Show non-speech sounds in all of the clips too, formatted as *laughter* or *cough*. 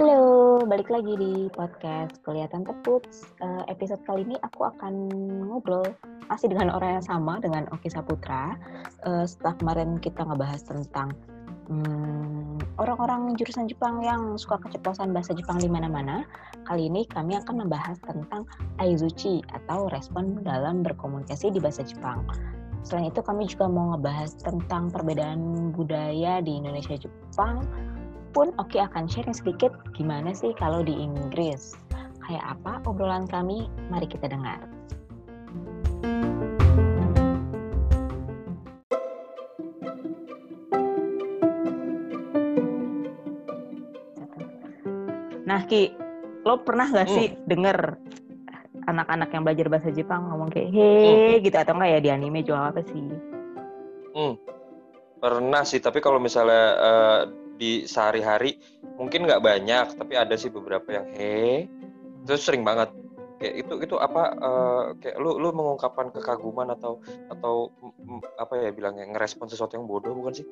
Halo, balik lagi di podcast Kelihatan Teput. Uh, episode kali ini aku akan ngobrol masih dengan orang yang sama dengan Oki Saputra. Uh, setelah kemarin kita ngebahas tentang hmm, orang-orang jurusan Jepang yang suka keceplosan bahasa Jepang di mana-mana, kali ini kami akan membahas tentang aizuchi atau respon dalam berkomunikasi di bahasa Jepang. Selain itu kami juga mau ngebahas tentang perbedaan budaya di Indonesia Jepang, pun Oki akan sharing sedikit gimana sih kalau di Inggris. Kayak apa obrolan kami? Mari kita dengar. Nah Ki, lo pernah gak sih hmm. denger anak-anak yang belajar bahasa Jepang ngomong kayak he hmm. gitu atau enggak ya di anime jual apa sih? Hmm. Pernah sih, tapi kalau misalnya uh, di sehari-hari mungkin nggak banyak tapi ada sih beberapa yang he itu sering banget kayak itu itu apa uh, kayak lu lu mengungkapkan kekaguman atau atau apa ya bilangnya ngerespon sesuatu yang bodoh bukan sih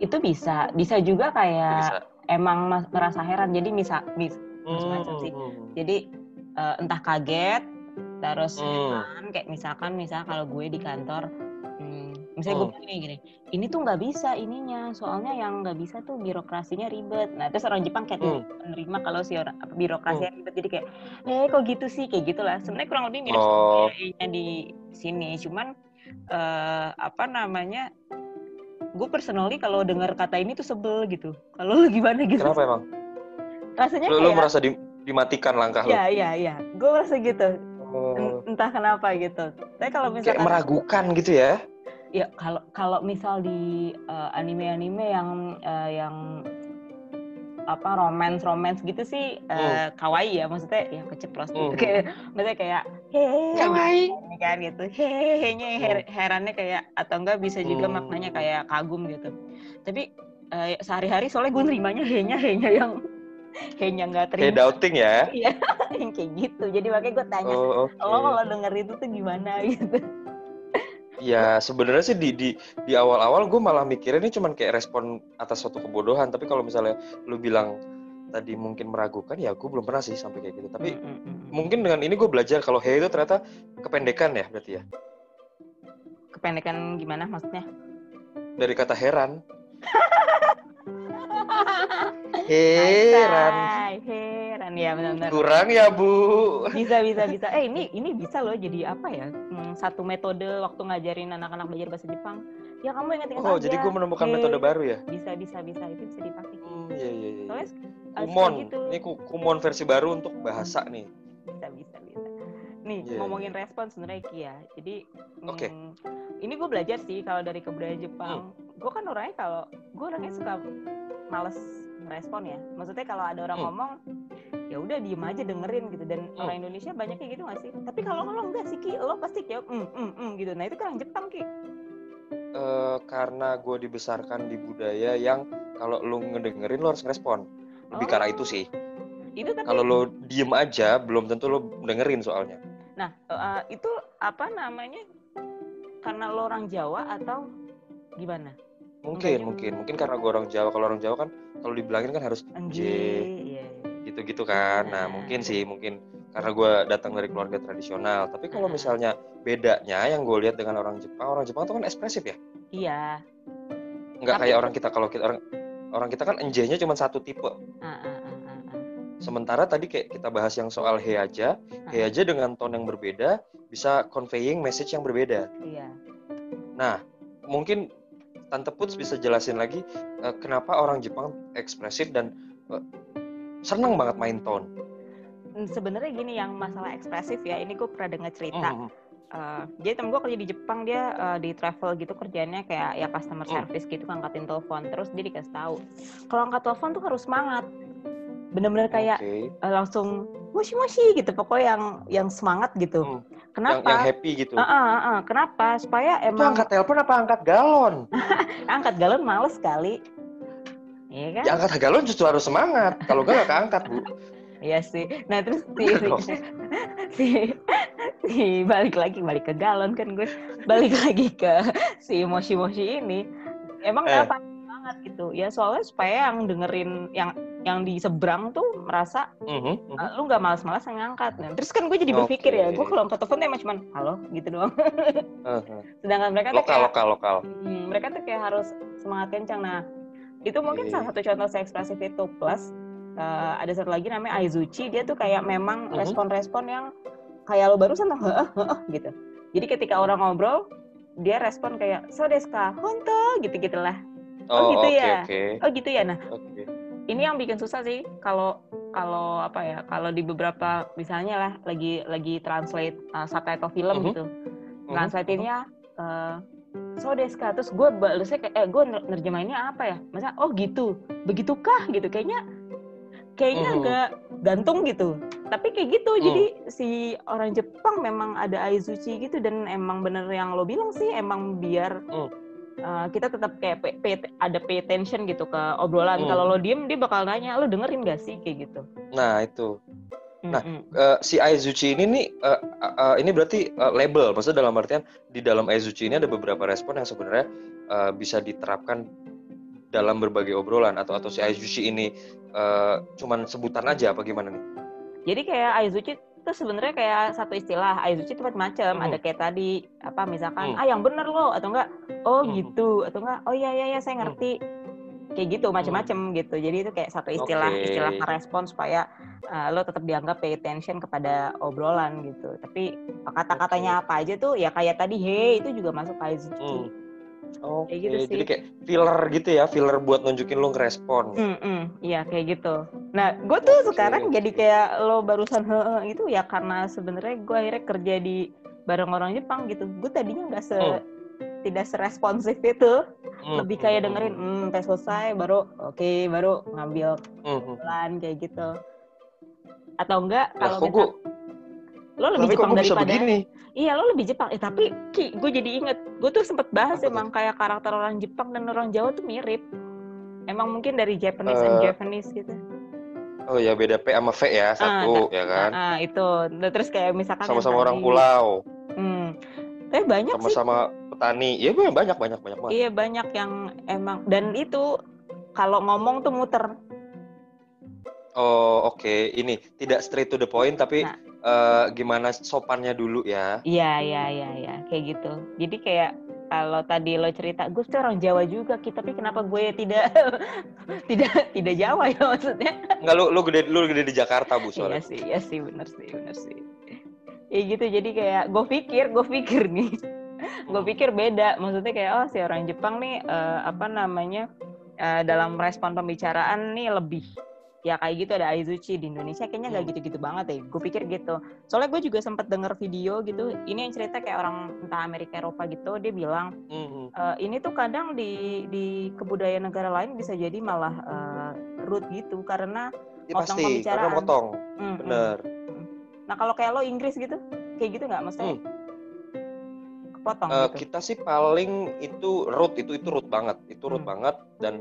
itu bisa bisa juga kayak bisa. emang merasa heran jadi misal mis hmm, sih hmm, hmm. jadi uh, entah kaget terus hmm. kayak misalkan misal kalau gue di kantor misalnya gue oh. bilang gini ini tuh nggak bisa ininya soalnya yang nggak bisa tuh birokrasinya ribet. Nah terus orang Jepang kayak hmm. menerima kalau si orang birokrasinya hmm. ribet. Jadi kayak eh kok gitu sih? Kayak gitulah. Sebenarnya kurang lebih mirip oh. di sini. Cuman uh, apa namanya gue personally kalau dengar kata ini tuh sebel gitu. Kalau gimana gitu? Kenapa emang? Rasanya lu, kayak, lu merasa di, dimatikan langkah ya, lu ya ya gue merasa gitu. Oh. entah kenapa gitu. Tapi kalau misalnya kayak meragukan gitu ya ya kalau kalau misal di uh, anime-anime yang uh, yang apa romance romance gitu sih uh, mm. kawaii ya maksudnya ya keceplos gitu. Mm. *laughs* kayak maksudnya kayak hehehe kawaii. gitu, kan gitu. Hehehe nya her herannya kayak atau enggak bisa juga mm. maknanya kayak kagum gitu. Tapi uh, sehari-hari soalnya gue nerimanya henya henya yang *laughs* henya nggak terima. Kayak doubting ya? Iya *laughs* yang kayak gitu. Jadi makanya gue tanya oh, okay. lo kalau denger itu tuh gimana? Gitu Ya sebenarnya sih di di di awal-awal gue malah mikirnya ini cuman kayak respon atas suatu kebodohan. Tapi kalau misalnya lu bilang tadi mungkin meragukan, ya gue belum pernah sih sampai kayak gitu. Tapi mm -hmm. mungkin dengan ini gue belajar kalau hey itu ternyata kependekan ya berarti ya. Kependekan gimana maksudnya? Dari kata heran. *laughs* heran. Ya benar-benar. Kurang ya bu. Bisa bisa bisa. Eh ini ini bisa loh jadi apa ya? Hmm, satu metode waktu ngajarin anak-anak belajar bahasa Jepang. Ya kamu ingat-ingat Oh jadi gue menemukan hey, metode baru ya? Bisa bisa bisa itu bisa dipakai. Hmm, iya iya iya. Soalnya kumon. Gitu. Ini kumon versi baru untuk bahasa nih. Bisa bisa bisa. Nih yeah. ngomongin respon sebenarnya Ki ya. Jadi Oke. Okay. Hmm, ini gue belajar sih kalau dari kebudayaan Jepang. Hmm. Gue kan orangnya kalau gue orangnya suka males respon ya maksudnya kalau ada orang hmm. ngomong ya udah diem aja dengerin gitu. Dan hmm. orang Indonesia banyak kayak gitu gak sih? Tapi kalau lo enggak sih ki lo pasti kayak mm, mm, mm, gitu. Nah itu kan Jepang ki. Uh, karena gue dibesarkan di budaya yang kalau lo ngedengerin lo harus ngerespon. Lebih oh. karena itu sih. Itu tapi... kalau lo diem aja belum tentu lo dengerin soalnya. Nah uh, itu apa namanya? Karena lo orang Jawa atau gimana? Mungkin mungkin. mungkin karena gue orang Jawa. Kalau orang Jawa kan kalau dibilangin kan harus J. gitu-gitu kan. Nah mungkin sih mungkin karena gue datang dari keluarga tradisional tapi kalau misalnya bedanya yang gue lihat dengan orang Jepang orang Jepang tuh kan ekspresif ya? Iya. Nggak kayak orang kita kalau kita orang orang kita kan NJ-nya cuma satu tipe. Uh, uh, uh, Sementara tadi kayak kita bahas yang soal he aja, he aja dengan tone yang berbeda bisa conveying message yang berbeda. Iya. Nah, mungkin Tante Puts bisa jelasin lagi uh, kenapa orang Jepang ekspresif dan uh, seneng banget main tone. Hmm, sebenarnya gini yang masalah ekspresif ya, ini gue pernah dengar cerita. Mm. Uh, jadi temen gue kerja di Jepang dia uh, di travel gitu kerjanya kayak ya customer mm. service mm. gitu angkatin telepon terus dia dikasih tahu kalau angkat telepon tuh harus semangat bener-bener kayak okay. uh, langsung moshi moshi gitu pokoknya yang yang semangat gitu mm. Kenapa? Yang, yang happy gitu. Uh, uh, uh, Kenapa? Supaya emang. Itu angkat telepon apa angkat galon? *laughs* angkat galon males sekali. Iya kan? Ya, angkat galon justru harus semangat. Kalau enggak nggak angkat bu. Iya sih. Nah terus si, *laughs* si, si, si balik lagi balik ke galon kan gue balik lagi ke si moshi moshi ini. Emang eh. banget gitu ya soalnya supaya yang dengerin yang yang di seberang tuh merasa Mhm, mhm. uh, lu nggak malas-malas ngangkat. Nah, terus kan gue jadi berpikir ya, gue kalau angkat telepon tuh emang cuman halo gitu doang. Heeh. Sedangkan mereka tuh Lokal, kayak lokal, lokal. Hmm, mereka tuh kayak harus semangat kencang. Nah, itu mungkin salah satu contoh saya ekspresif itu. Plus, eh, ada satu lagi namanya Aizuchi. Dia tuh kayak memang Mhm. respon-respon yang kayak lo barusan tuh, heeh, heeh, gitu. Jadi ketika orang ngobrol, dia respon kayak, so deska, honto, gitu-gitulah. Oh, gitu oke, ya? Oke, Oh gitu ya. Nah, oke. ini yang bikin susah sih kalau kalau apa ya kalau di beberapa misalnya lah lagi lagi translate uh, subtitle film Mhm. gitu Mhm, translate-nya uh, so deska terus gue balasnya kayak eh gue nerjemahinnya apa ya? Masa oh gitu. Begitukah? Gitu. Kayaknya kayaknya Mhm. agak gantung gitu. Tapi kayak gitu. Hmm. jadi si orang Jepang memang ada aizuchi gitu dan emang bener yang lo bilang sih emang biar Hmm. uh, kita tetap kayak pay, pay- ada pay attention gitu ke obrolan. Kalau lo diem dia bakal nanya lo dengerin gak sih? Kayak gitu. Nah, itu. Nah. Eh, si Aizuchi ini nih eh, eh, ini berarti eh, label maksudnya dalam artian di dalam Aizuchi ini ada beberapa respon yang sebenarnya eh, bisa diterapkan dalam berbagai obrolan atau atau si Aizuchi ini eh, cuman sebutan aja apa gimana nih? Jadi kayak aizuchi itu sebenarnya kayak satu istilah. Aizuchi itu macam-macam. Hmm. Ada kayak tadi apa misalkan Hmm. ah yang bener loh atau enggak oh Hmm. gitu atau enggak oh iya iya iya saya ngerti. Kayak gitu macam-macam gitu. Jadi itu kayak satu istilah Oke. istilah respon supaya uh, lo tetap dianggap pay attention kepada obrolan gitu. Tapi kata-katanya apa aja tuh ya kayak tadi hey itu juga masuk aizuchi. Hmm. Oke, Kayak gitu sih. jadi kayak filler gitu ya, filler buat nunjukin lu ngerespon. Mm-mm, iya kayak gitu. Nah, gue tuh Oke, sekarang jadi kayak lo barusan heeh itu ya karena sebenarnya gue akhirnya kerja di bareng orang Jepang gitu. Gue tadinya nggak se Hmm. tidak seresponsif itu, Hmm, lebih kayak hmm, dengerin, hmm, sampai selesai baru oke baru ngambil hmm, hmm. pelan kayak gitu. Atau enggak Lah, kalau kok misal gua, lo lebih tapi Jepang daripada begini? Iya lo lebih Jepang. Eh tapi Ki, gue jadi inget, gue tuh sempet bahas Apa tuh? emang kayak karakter orang Jepang dan orang Jawa tuh mirip. Emang mungkin dari Japanese and Eh, Japanese gitu. Oh ya beda P sama V ya, satu ya kan. Ah, ah, itu. Nah, terus kayak misalkan Sama-sama orang pulau, Hmm. Tapi banyak sih. sama-sama petani. Ya banyak banyak banyak banyak banget. Iya banyak yang emang dan itu kalau ngomong tuh muter. Oh oke, ini tidak straight to the point tapi Nah. eh, gimana sopannya dulu ya. Iya iya iya iya kayak gitu. Jadi kayak kalau tadi lo cerita, gue tuh orang Jawa juga, tapi kenapa gue tidak *laughs* tidak tidak Jawa ya maksudnya? Enggak lu lu gede lu gede di Jakarta Bu Iya soalnya. sih, iya sih, bener sih, bener sih. Ya gitu, jadi kayak gue pikir, gue pikir nih, gue pikir beda. Maksudnya kayak oh si orang Jepang nih eh, apa namanya eh, dalam respon pembicaraan nih lebih ya kayak gitu ada Aizuchi di Indonesia kayaknya nggak Hmm. gitu-gitu banget ya. Gue pikir gitu. Soalnya gue juga sempat denger video gitu. Ini yang cerita kayak orang entah Amerika Eropa gitu. Dia bilang eh, ini tuh kadang di di kebudayaan negara lain bisa jadi malah eh, rude gitu karena Ya, Potong pasti karena pembicaraan. potong. mm, mm. Bener. Nah kalau kayak lo Inggris gitu, kayak gitu nggak? Maksudnya kepotong Eh, gitu? kita sih paling itu root itu itu root banget itu root Hmm. banget dan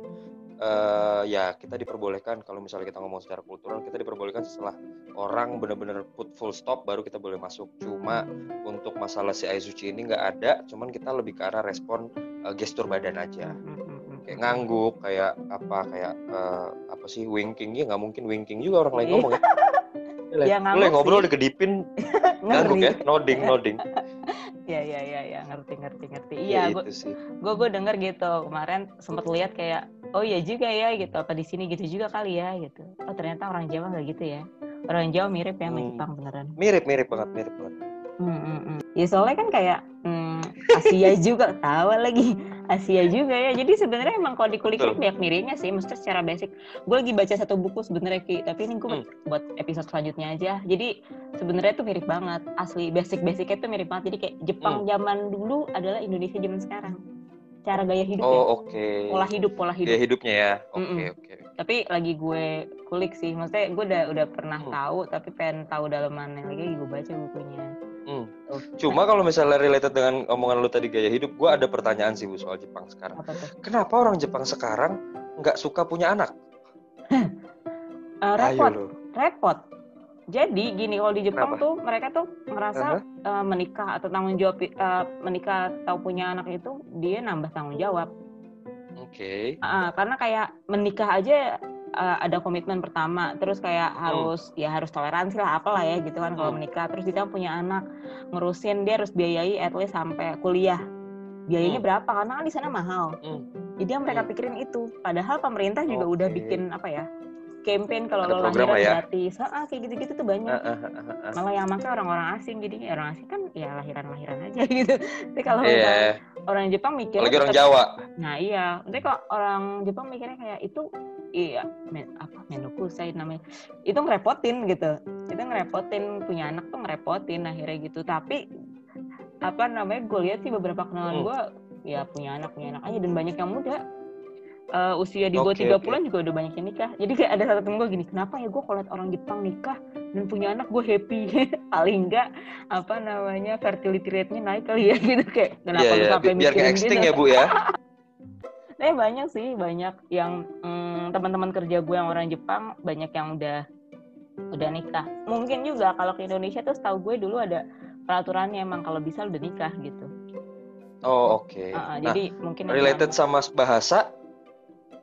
eh, ya kita diperbolehkan kalau misalnya kita ngomong secara kultural kita diperbolehkan setelah orang benar-benar put full stop baru kita boleh masuk. Cuma untuk masalah si Aizuchi ini nggak ada cuman kita lebih ke arah respon eh, gestur badan aja. Mm, mm, mm, mm. kayak ngangguk kayak apa kayak eh, apa sih winking. Ya nggak mungkin winking juga orang lain Iya. ngomong ya. *laughs* Ya, ngobrol dikedipin. *laughs* Ngangguk ya nodding nodding ya ngerti ngerti ngerti. ya, Iya, gue gue gue denger gitu kemarin sempet lihat kayak oh iya juga ya gitu apa di sini gitu juga kali ya gitu. Oh ternyata orang Jawa nggak gitu ya. Orang Jawa mirip ya sama Hmm. Jepang beneran. mirip mirip banget mirip banget Hmm, hmm, hmm. Ya soalnya kan kayak hmm, Asia juga tawa lagi Asia juga ya. Jadi sebenarnya emang kalau Betul. banyak miripnya sih. Maksudnya secara basic. Gue lagi baca satu buku sebenarnya Ki, tapi ini gue Hmm. buat episode selanjutnya aja. Jadi sebenarnya tuh mirip banget. Asli basic-basicnya tuh mirip banget. Jadi kayak Jepang zaman dulu adalah Indonesia zaman sekarang. Cara gaya hidup ya. Hmm. Oh oke. Pola hidup, pola hidup. Gaya hidupnya ya. Oke Mm-mm. oke. Tapi lagi gue kulik sih. Maksudnya gue udah udah pernah Hmm. tahu, tapi pengen tahu dalamannya lagi gue baca bukunya. Cuma kalau misalnya related dengan omongan lu tadi gaya hidup, gue ada pertanyaan sih bu soal Jepang sekarang. apa tuh? Kenapa orang Jepang sekarang nggak suka punya anak? *laughs* Ayo repot, repot. Jadi gini kalau di Jepang Kenapa? tuh mereka tuh ngerasa eh, menikah atau tanggung jawab eh, menikah atau punya anak itu dia nambah tanggung jawab. Oke. Ah, karena kayak menikah aja uh, ada komitmen pertama terus kayak Hmm. harus ya harus toleransi lah apalah ya gitu kan kalau Hmm. menikah terus kita punya anak ngurusin dia harus biayai at least sampai kuliah biayanya Hmm. berapa karena kan di sana mahal Hmm. jadi yang mereka Hmm. pikirin itu padahal pemerintah juga udah Oke. bikin apa ya campaign kalau Ada lo lahiran lah ya. gratis ah, kayak gitu-gitu tuh banyak Ah, ah, ah, ah, ah. malah yang make orang-orang asing jadi orang asing kan ya lahiran-lahiran aja *laughs* gitu tapi kalau misalnya orang Jepang mikirnya lagi orang tetap- Jawa. Nah iya, nanti kalau orang Jepang mikirnya kayak itu iya men, apa menuku saya namanya itu ngerepotin gitu, itu ngerepotin punya anak tuh ngerepotin akhirnya gitu. Tapi apa namanya gue lihat sih beberapa kenalan Hmm. gue ya punya anak punya anak aja dan banyak yang muda Eh, usia di bawah tiga bulan juga udah banyak yang nikah. Jadi kayak ada satu temen gue gini, kenapa ya gue kalau liat orang Jepang nikah dan punya anak gue happy *laughs* paling enggak apa namanya fertility rate-nya naik kali ya gitu kayak kenapa lu iya. sampai Bi- Biar mikirin extinct gitu. ya, Bu ya. *laughs* Eh banyak sih, banyak yang mm, teman-teman kerja gue yang orang Jepang banyak yang udah udah nikah. Mungkin juga kalau ke Indonesia tuh setahu gue dulu ada peraturannya emang kalau bisa udah nikah gitu. Oh, oke. Uh, uh, Nah, jadi mungkin related sama bahasa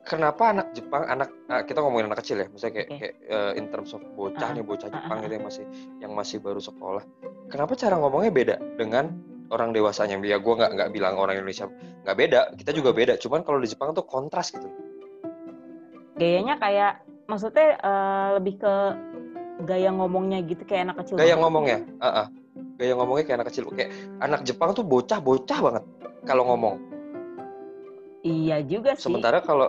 kenapa anak Jepang anak ah, kita ngomongin anak kecil ya misalnya kayak, Oke. kayak eh, in terms of bocah Ah, nih bocah ah, Jepang ah, gitu yang masih yang masih baru sekolah kenapa cara ngomongnya beda dengan orang dewasanya ya gue nggak nggak bilang orang Indonesia nggak beda kita juga beda cuman kalau di Jepang tuh kontras gitu gayanya kayak maksudnya eh, lebih ke gaya ngomongnya gitu kayak anak kecil. gaya ngomongnya ah ah. gaya ngomongnya kayak anak kecil kayak anak Jepang tuh bocah bocah banget kalau ngomong Iya juga sih. sementara kalau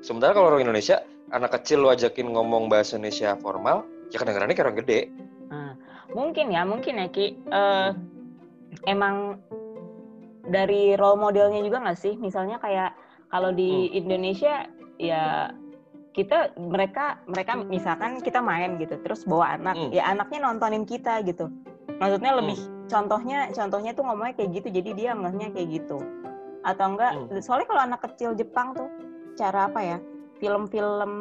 sementara kalau orang Indonesia anak kecil lo ajakin ngomong bahasa Indonesia formal ya kedengarannya kayak orang gede Nah, mungkin ya, mungkin ya Ki. Eh, emang dari role modelnya juga nggak sih? Misalnya kayak kalau di Hmm. Indonesia ya kita mereka mereka misalkan kita main gitu, terus bawa anak, Hmm. ya anaknya nontonin kita gitu. Maksudnya lebih contohnya contohnya tuh ngomongnya kayak gitu, jadi dia ngehnya kayak gitu. Atau enggak? Hmm. Soalnya kalau anak kecil Jepang tuh cara apa ya? Film-film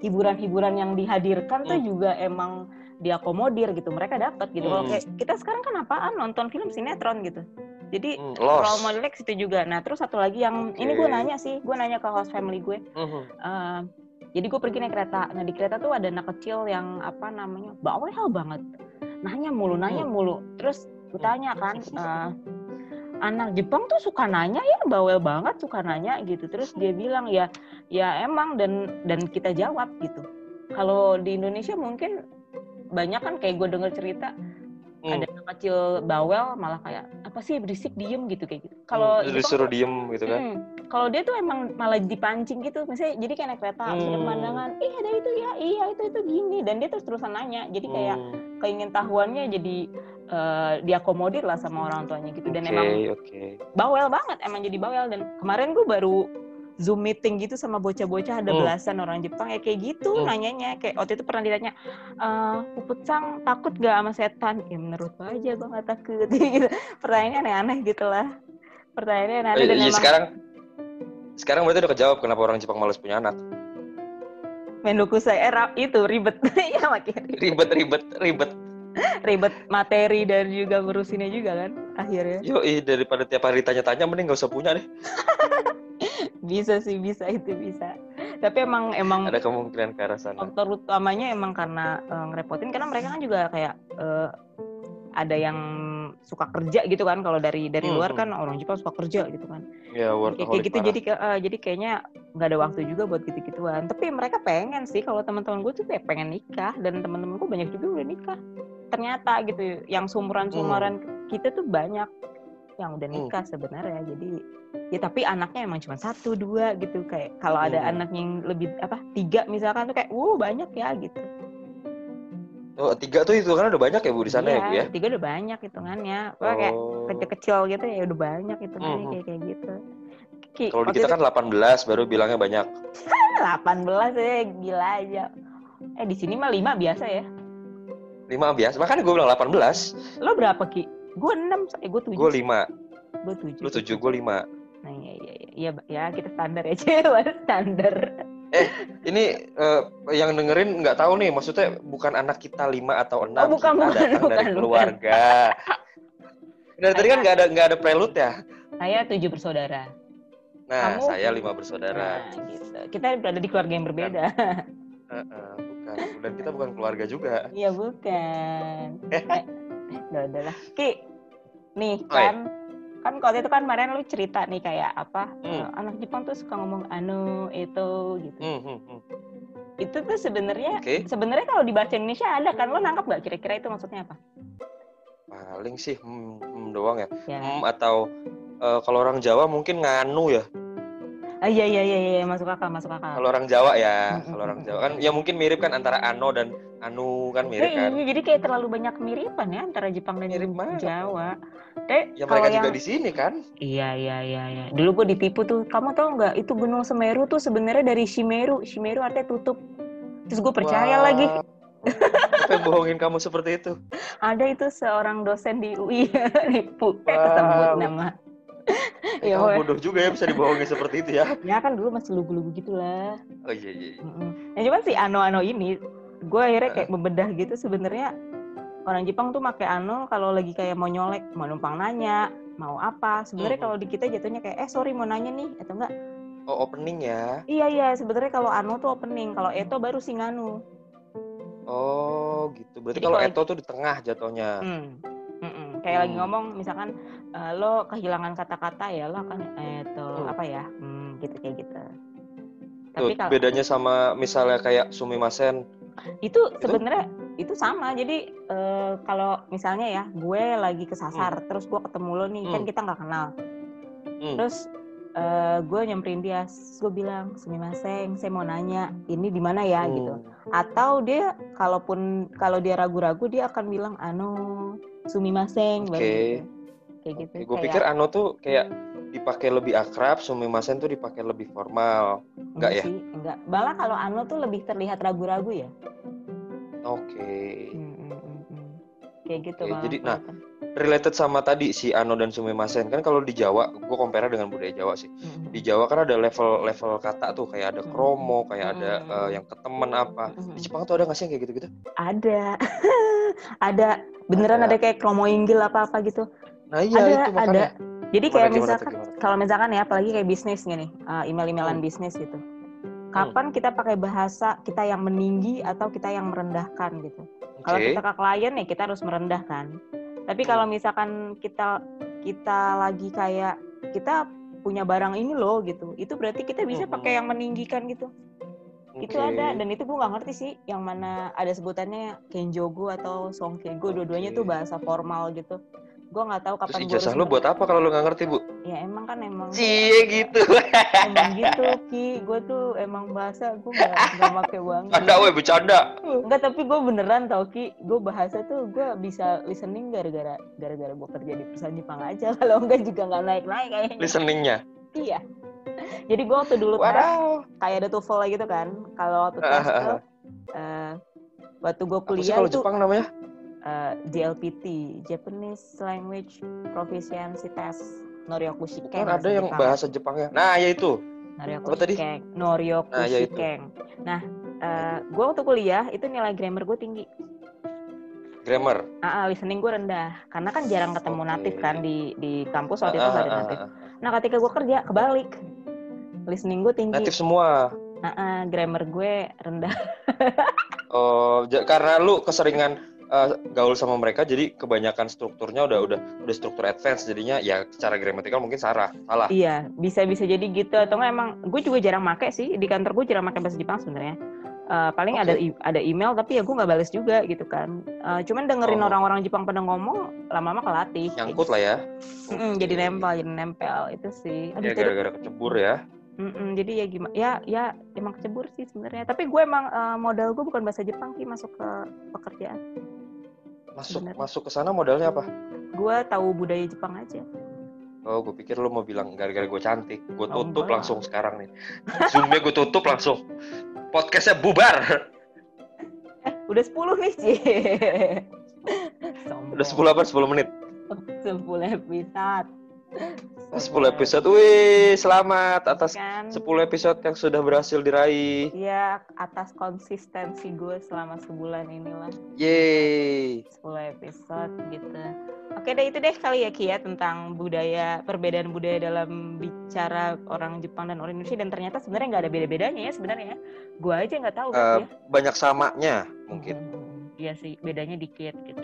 hiburan-hiburan yang dihadirkan tuh Hmm. juga emang diakomodir gitu mereka dapat gitu kalau Hmm. kayak kita sekarang kan apaan nonton film sinetron gitu jadi Hmm, role modelnya ke situ juga nah terus satu lagi yang Oke. ini gue nanya sih gue nanya ke host family gue Mhm. Eh, jadi gue pergi naik kereta nah di kereta tuh ada anak kecil yang apa namanya bawel banget nanya mulu nanya Hmm. mulu terus gue tanya kan *laughs* eh, anak Jepang tuh suka nanya ya bawel banget suka nanya gitu. Terus dia bilang ya ya emang dan dan kita jawab gitu. Kalau di Indonesia mungkin banyak kan kayak gue denger cerita Hmm. ada anak kecil bawel malah kayak apa sih berisik diem gitu kayak gitu. Kalau Hmm, disuruh diem gitu kan? Hmm, kalau dia tuh emang malah dipancing gitu, misalnya jadi kayak naik kereta, Hmm. ada pemandangan, ih ada itu ya, iya itu itu gini, dan dia terus terusan nanya, jadi kayak Hmm, keingin tahuannya jadi eh, diakomodir lah sama orang tuanya gitu, dan oke emang oke. bawel banget, emang jadi bawel. Dan kemarin gue baru zoom meeting gitu sama bocah-bocah ada Hmm. belasan orang Jepang ya kayak gitu Hmm. nanyanya. Kayak waktu itu pernah ditanya eh puput sang takut gak sama setan? Ya menurut gue aja gue gak takut. *laughs* Gitu. Pertanyaannya aneh-aneh gitu lah. Pertanyaannya aneh-aneh dan Iya, emang sekarang sekarang berarti udah kejawab kenapa orang Jepang malas punya anak. Menduku saya era itu ribet. *laughs* Ya makin ribet. ribet ribet ribet *laughs* ribet materi dan juga ngurusinnya juga kan akhirnya. Yo daripada tiap hari tanya-tanya mending gak usah punya deh. *laughs* Bisa sih bisa itu bisa. Tapi emang emang ada kemungkinan ke arah sana. faktor utamanya emang karena eh, ngerepotin karena mereka kan juga kayak eh, ada yang suka kerja gitu kan. Kalau dari dari Hmm, luar hmm. kan orang Jepang suka kerja gitu kan. Ya kayak, kayak gitu parah. jadi ke- eh, jadi kayaknya nggak ada waktu juga buat gitu gituan tapi mereka pengen sih kalau teman-teman gue tuh kayak pengen nikah dan teman-teman gue banyak juga udah nikah ternyata gitu yang sumuran sumuran kita tuh banyak yang udah Hmm. nikah sebenarnya jadi ya tapi anaknya emang cuma satu dua gitu kayak kalau ada Hmm. anak yang lebih apa tiga misalkan tuh kayak wow banyak ya gitu oh tiga tuh itu kan udah banyak ya bu di sana ya bu ya tiga udah banyak hitungannya Wah, kayak Oh. kecil-kecil gitu ya udah banyak hitungannya Mhm. kayak kayak gitu kalau di kita itu kan 18 baru bilangnya banyak *laughs* 18 ya gila aja eh di sini mah 5 biasa ya lima biasa makanya gue bilang 18 lo berapa ki? Gue 6 eh gue 7 gue lima. Gue 7 lu tujuh gue lima. Nah iya iya iya. Iya ya kita standar ya *laughs* cewek standar. Ini eh, yang dengerin nggak tahu nih maksudnya bukan anak kita lima atau enam Oh, bukan, kita bukan, datang bukan, dari bukan. keluarga. Dari tadi kan nggak ada nggak ada prelude ya? Saya tujuh bersaudara. Nah, Kamu? saya lima bersaudara. Nah, gitu. Kita berada di keluarga yang berbeda. *laughs* Eh, eh, Dan kita bukan keluarga juga. Iya bukan. Eh, udah udah lah. Ki, nih Oi. kan kan waktu itu kan kemarin lu cerita nih kayak apa Hmm. eh, anak Jepang tuh suka ngomong anu itu gitu. Hmm, hmm, hmm. Itu tuh sebenarnya Oke. sebenarnya kalau di bahasa Indonesia ada kan lo nangkap gak kira-kira itu maksudnya apa? Paling sih hmm, hmm doang ya. Ya. Hmm, atau eh, kalau orang Jawa mungkin nganu ya. Ah, iya iya iya iya masuk akal masuk akal. Kalau orang Jawa ya, kalau orang. Jawa kan ya mungkin mirip kan antara ano dan anu kan mirip Eh, kan. iya, jadi kayak terlalu banyak kemiripan ya antara Jepang dan Mirip. Jawa. Deh, Ya mereka yang juga di sini kan. Iya iya iya iya. Dulu gue ditipu tuh. Kamu tau nggak itu Gunung Semeru tuh sebenarnya dari Shimeru. Shimeru artinya tutup. Terus gue percaya Wah. lagi. *laughs* Yang bohongin kamu seperti itu? Ada itu seorang dosen di UI nipu. *laughs* Eh, kesebut nama. *laughs* Eh, Ya, kamu bodoh juga ya bisa dibohongin seperti itu ya. *laughs* Ya kan dulu masih lugu-lugu gitu lah. Oh iya iya. iya. Mm-mm. Nah cuman si ano-ano ini, gue akhirnya kayak membedah gitu sebenarnya orang Jepang tuh pakai ano kalau lagi kayak mau nyolek, mau numpang nanya, mau apa. Sebenarnya Mhm. kalau di kita jatuhnya kayak, eh sorry mau nanya nih, atau enggak? Oh opening ya. Iya iya, sebenarnya kalau ano tuh opening, kalau eto baru singanu. Oh gitu. Berarti Jadi kalau kalau- Eto tuh di tengah jatuhnya. Hmm. Kayak lagi Hmm. ngomong, misalkan eh, lo kehilangan kata-kata ya lo akan eto Hmm. apa ya, hmm, gitu kayak gitu. Tuh, Tapi kalau bedanya sama misalnya kayak sumimasen. itu sebenarnya itu sama jadi eh, kalau misalnya ya gue lagi kesasar terus gue ketemu lo nih kan Hmm. kita nggak kenal Hmm. terus eh, gue nyamperin dia gue bilang sumimaseng saya mau nanya ini di mana ya Hmm. gitu atau dia kalaupun kalau dia ragu-ragu dia akan bilang anu sumimaseng baru Oke. gitu. kayak gitu Gue Kayak- pikir ano tuh kayak dipakai lebih akrab, sumimasen tuh dipakai lebih formal. enggak ya? sih enggak malah kalau anu tuh lebih terlihat ragu-ragu ya Oke. Hmm, hmm, hmm, hmm. kayak gitu malah jadi, nah. Related sama tadi si ano dan sumimasen kan kalau di Jawa, gue compare dengan budaya Jawa sih. Hmm, Di Jawa kan ada level-level kata tuh kayak ada Hmm. kromo, kayak ada Hmm. eh, yang ke temen apa. hmm, Di hmm. Jepang tuh ada nggak sih yang kayak gitu-gitu? Ada. *laughs* ada. Beneran Ada. ada, kayak kromo inggil apa-apa gitu. Nah iya ada, itu makanya. ada. Jadi kayak gimana misalkan gimana? kalau misalkan ya apalagi kayak bisnis gini, uh, email-emailan Hmm. bisnis gitu. Kapan kita pakai bahasa kita yang meninggi atau kita yang merendahkan gitu. Kalau Oke. kita ke klien ya kita harus merendahkan. Tapi kalau misalkan kita kita lagi kayak kita punya barang ini loh gitu. Itu berarti kita bisa Hmm. pakai yang meninggikan gitu. Itu Oke. ada dan itu gue nggak ngerti sih yang mana ada sebutannya kenjogo atau songkego dua-duanya Oke. tuh bahasa formal gitu. Gue nggak tahu Terus kapan gue ijazah lu buat apa kalau lu nggak ngerti bu? Ya emang kan emang Cie gitu. *laughs* emang gitu ki. Gue tuh emang bahasa gue nggak nggak pakai banget. Ada weh bercanda. Enggak tapi gue beneran tau ki. Gue bahasa tuh gue bisa listening gara-gara gara-gara gue kerja di perusahaan Jepang aja. *laughs* Kalau enggak juga nggak naik-naik kayaknya. Listeningnya. Iya. Jadi gue waktu dulu tes Waduh. kayak ada TOEFL gitu kan. Kalau waktu tes tuh eh, waktu gue Apa sih kuliah kalau itu Jepang namanya? Eh, JLPT, Japanese Language Proficiency Test, Noryoku Shiken. Kan ada yang Jepang. bahasa Jepangnya. Nah ya itu. Noryoku apa tadi? Shiken, Noryoku Nah, ya itu. Shiken. Nah, gue waktu kuliah itu nilai grammar gue tinggi. Grammar. Ah, ah, listening gue rendah karena kan jarang ketemu Oke. natif kan di di kampus waktu itu Ah, nggak ada ah, natif. ah, ah. Nah, ketika gue kerja kebalik, listening gue tinggi, Native semua. Ah, ah, grammar gue rendah. *laughs* Oh, karena lu keseringan eh, gaul sama mereka, jadi kebanyakan strukturnya udah udah udah struktur advance, jadinya ya secara gramatikal mungkin salah. Salah. Iya, bisa bisa jadi gitu atau nggak emang gue juga jarang make sih di kantor gue jarang make bahasa Jepang sebenarnya. Eh, paling Oke. ada ada email tapi ya gue nggak balas juga gitu kan. Eh, cuman dengerin Oh. orang-orang Jepang pada ngomong lama-lama kelatih. Nyangkut lah ya. Oke. jadi nempel, jadi nempel itu sih. Aduh, Ya gara-gara kecebur ya. Mm-mm, jadi ya gimana? Ya ya emang kecebur sih sebenarnya. Tapi gue emang eh, modal gue bukan bahasa Jepang sih masuk ke pekerjaan. Masuk Bener. masuk ke sana modalnya apa? Gue tahu budaya Jepang aja. Oh, gue pikir lu mau bilang gara-gara gue cantik. Gue Oh, tutup langsung sekarang nih. Zoomnya gue tutup langsung. Podcastnya bubar. Eh, udah 10 nih sih. Udah 10 apa 10 menit? 10 episode. 10 episode. Wih, selamat atas kan 10 episode yang sudah berhasil diraih. ya atas konsistensi gue selama sebulan inilah Yeay. 10 episode gitu oke deh itu deh kali ya Kia tentang budaya perbedaan budaya dalam bicara orang Jepang dan orang Indonesia dan ternyata sebenarnya nggak ada beda-bedanya ya sebenarnya gue aja nggak tahu Eh, ya banyak samanya mungkin. Hmm, Iya sih bedanya dikit gitu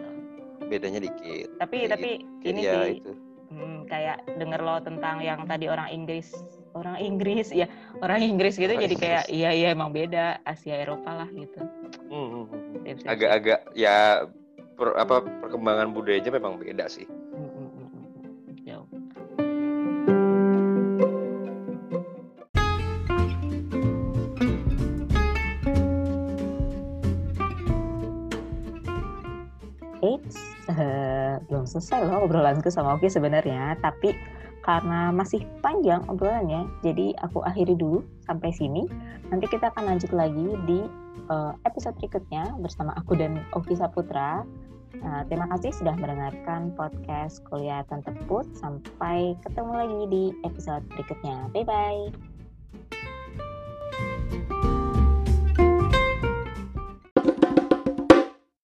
Bedanya dikit. tapi tapi gitu. ini Ya, sih itu. Hmm, kayak denger lo tentang yang tadi orang Inggris orang Inggris ya orang Inggris gitu Orang jadi kayak Inggris. iya iya emang beda Asia Eropa lah gitu Hmm, hmm, hmm. Sip, sip, sip. Agak-agak ya per- apa perkembangan budayanya memang beda sih. Belum selesai loh obrolanku sama Oki sebenarnya, tapi karena masih panjang obrolannya, jadi aku akhiri dulu sampai sini. Nanti kita akan lanjut lagi di eh, episode berikutnya bersama aku dan Oki Saputra. Nah, terima kasih sudah mendengarkan podcast Kuliah Tante Put. Sampai ketemu lagi di episode berikutnya. Bye-bye.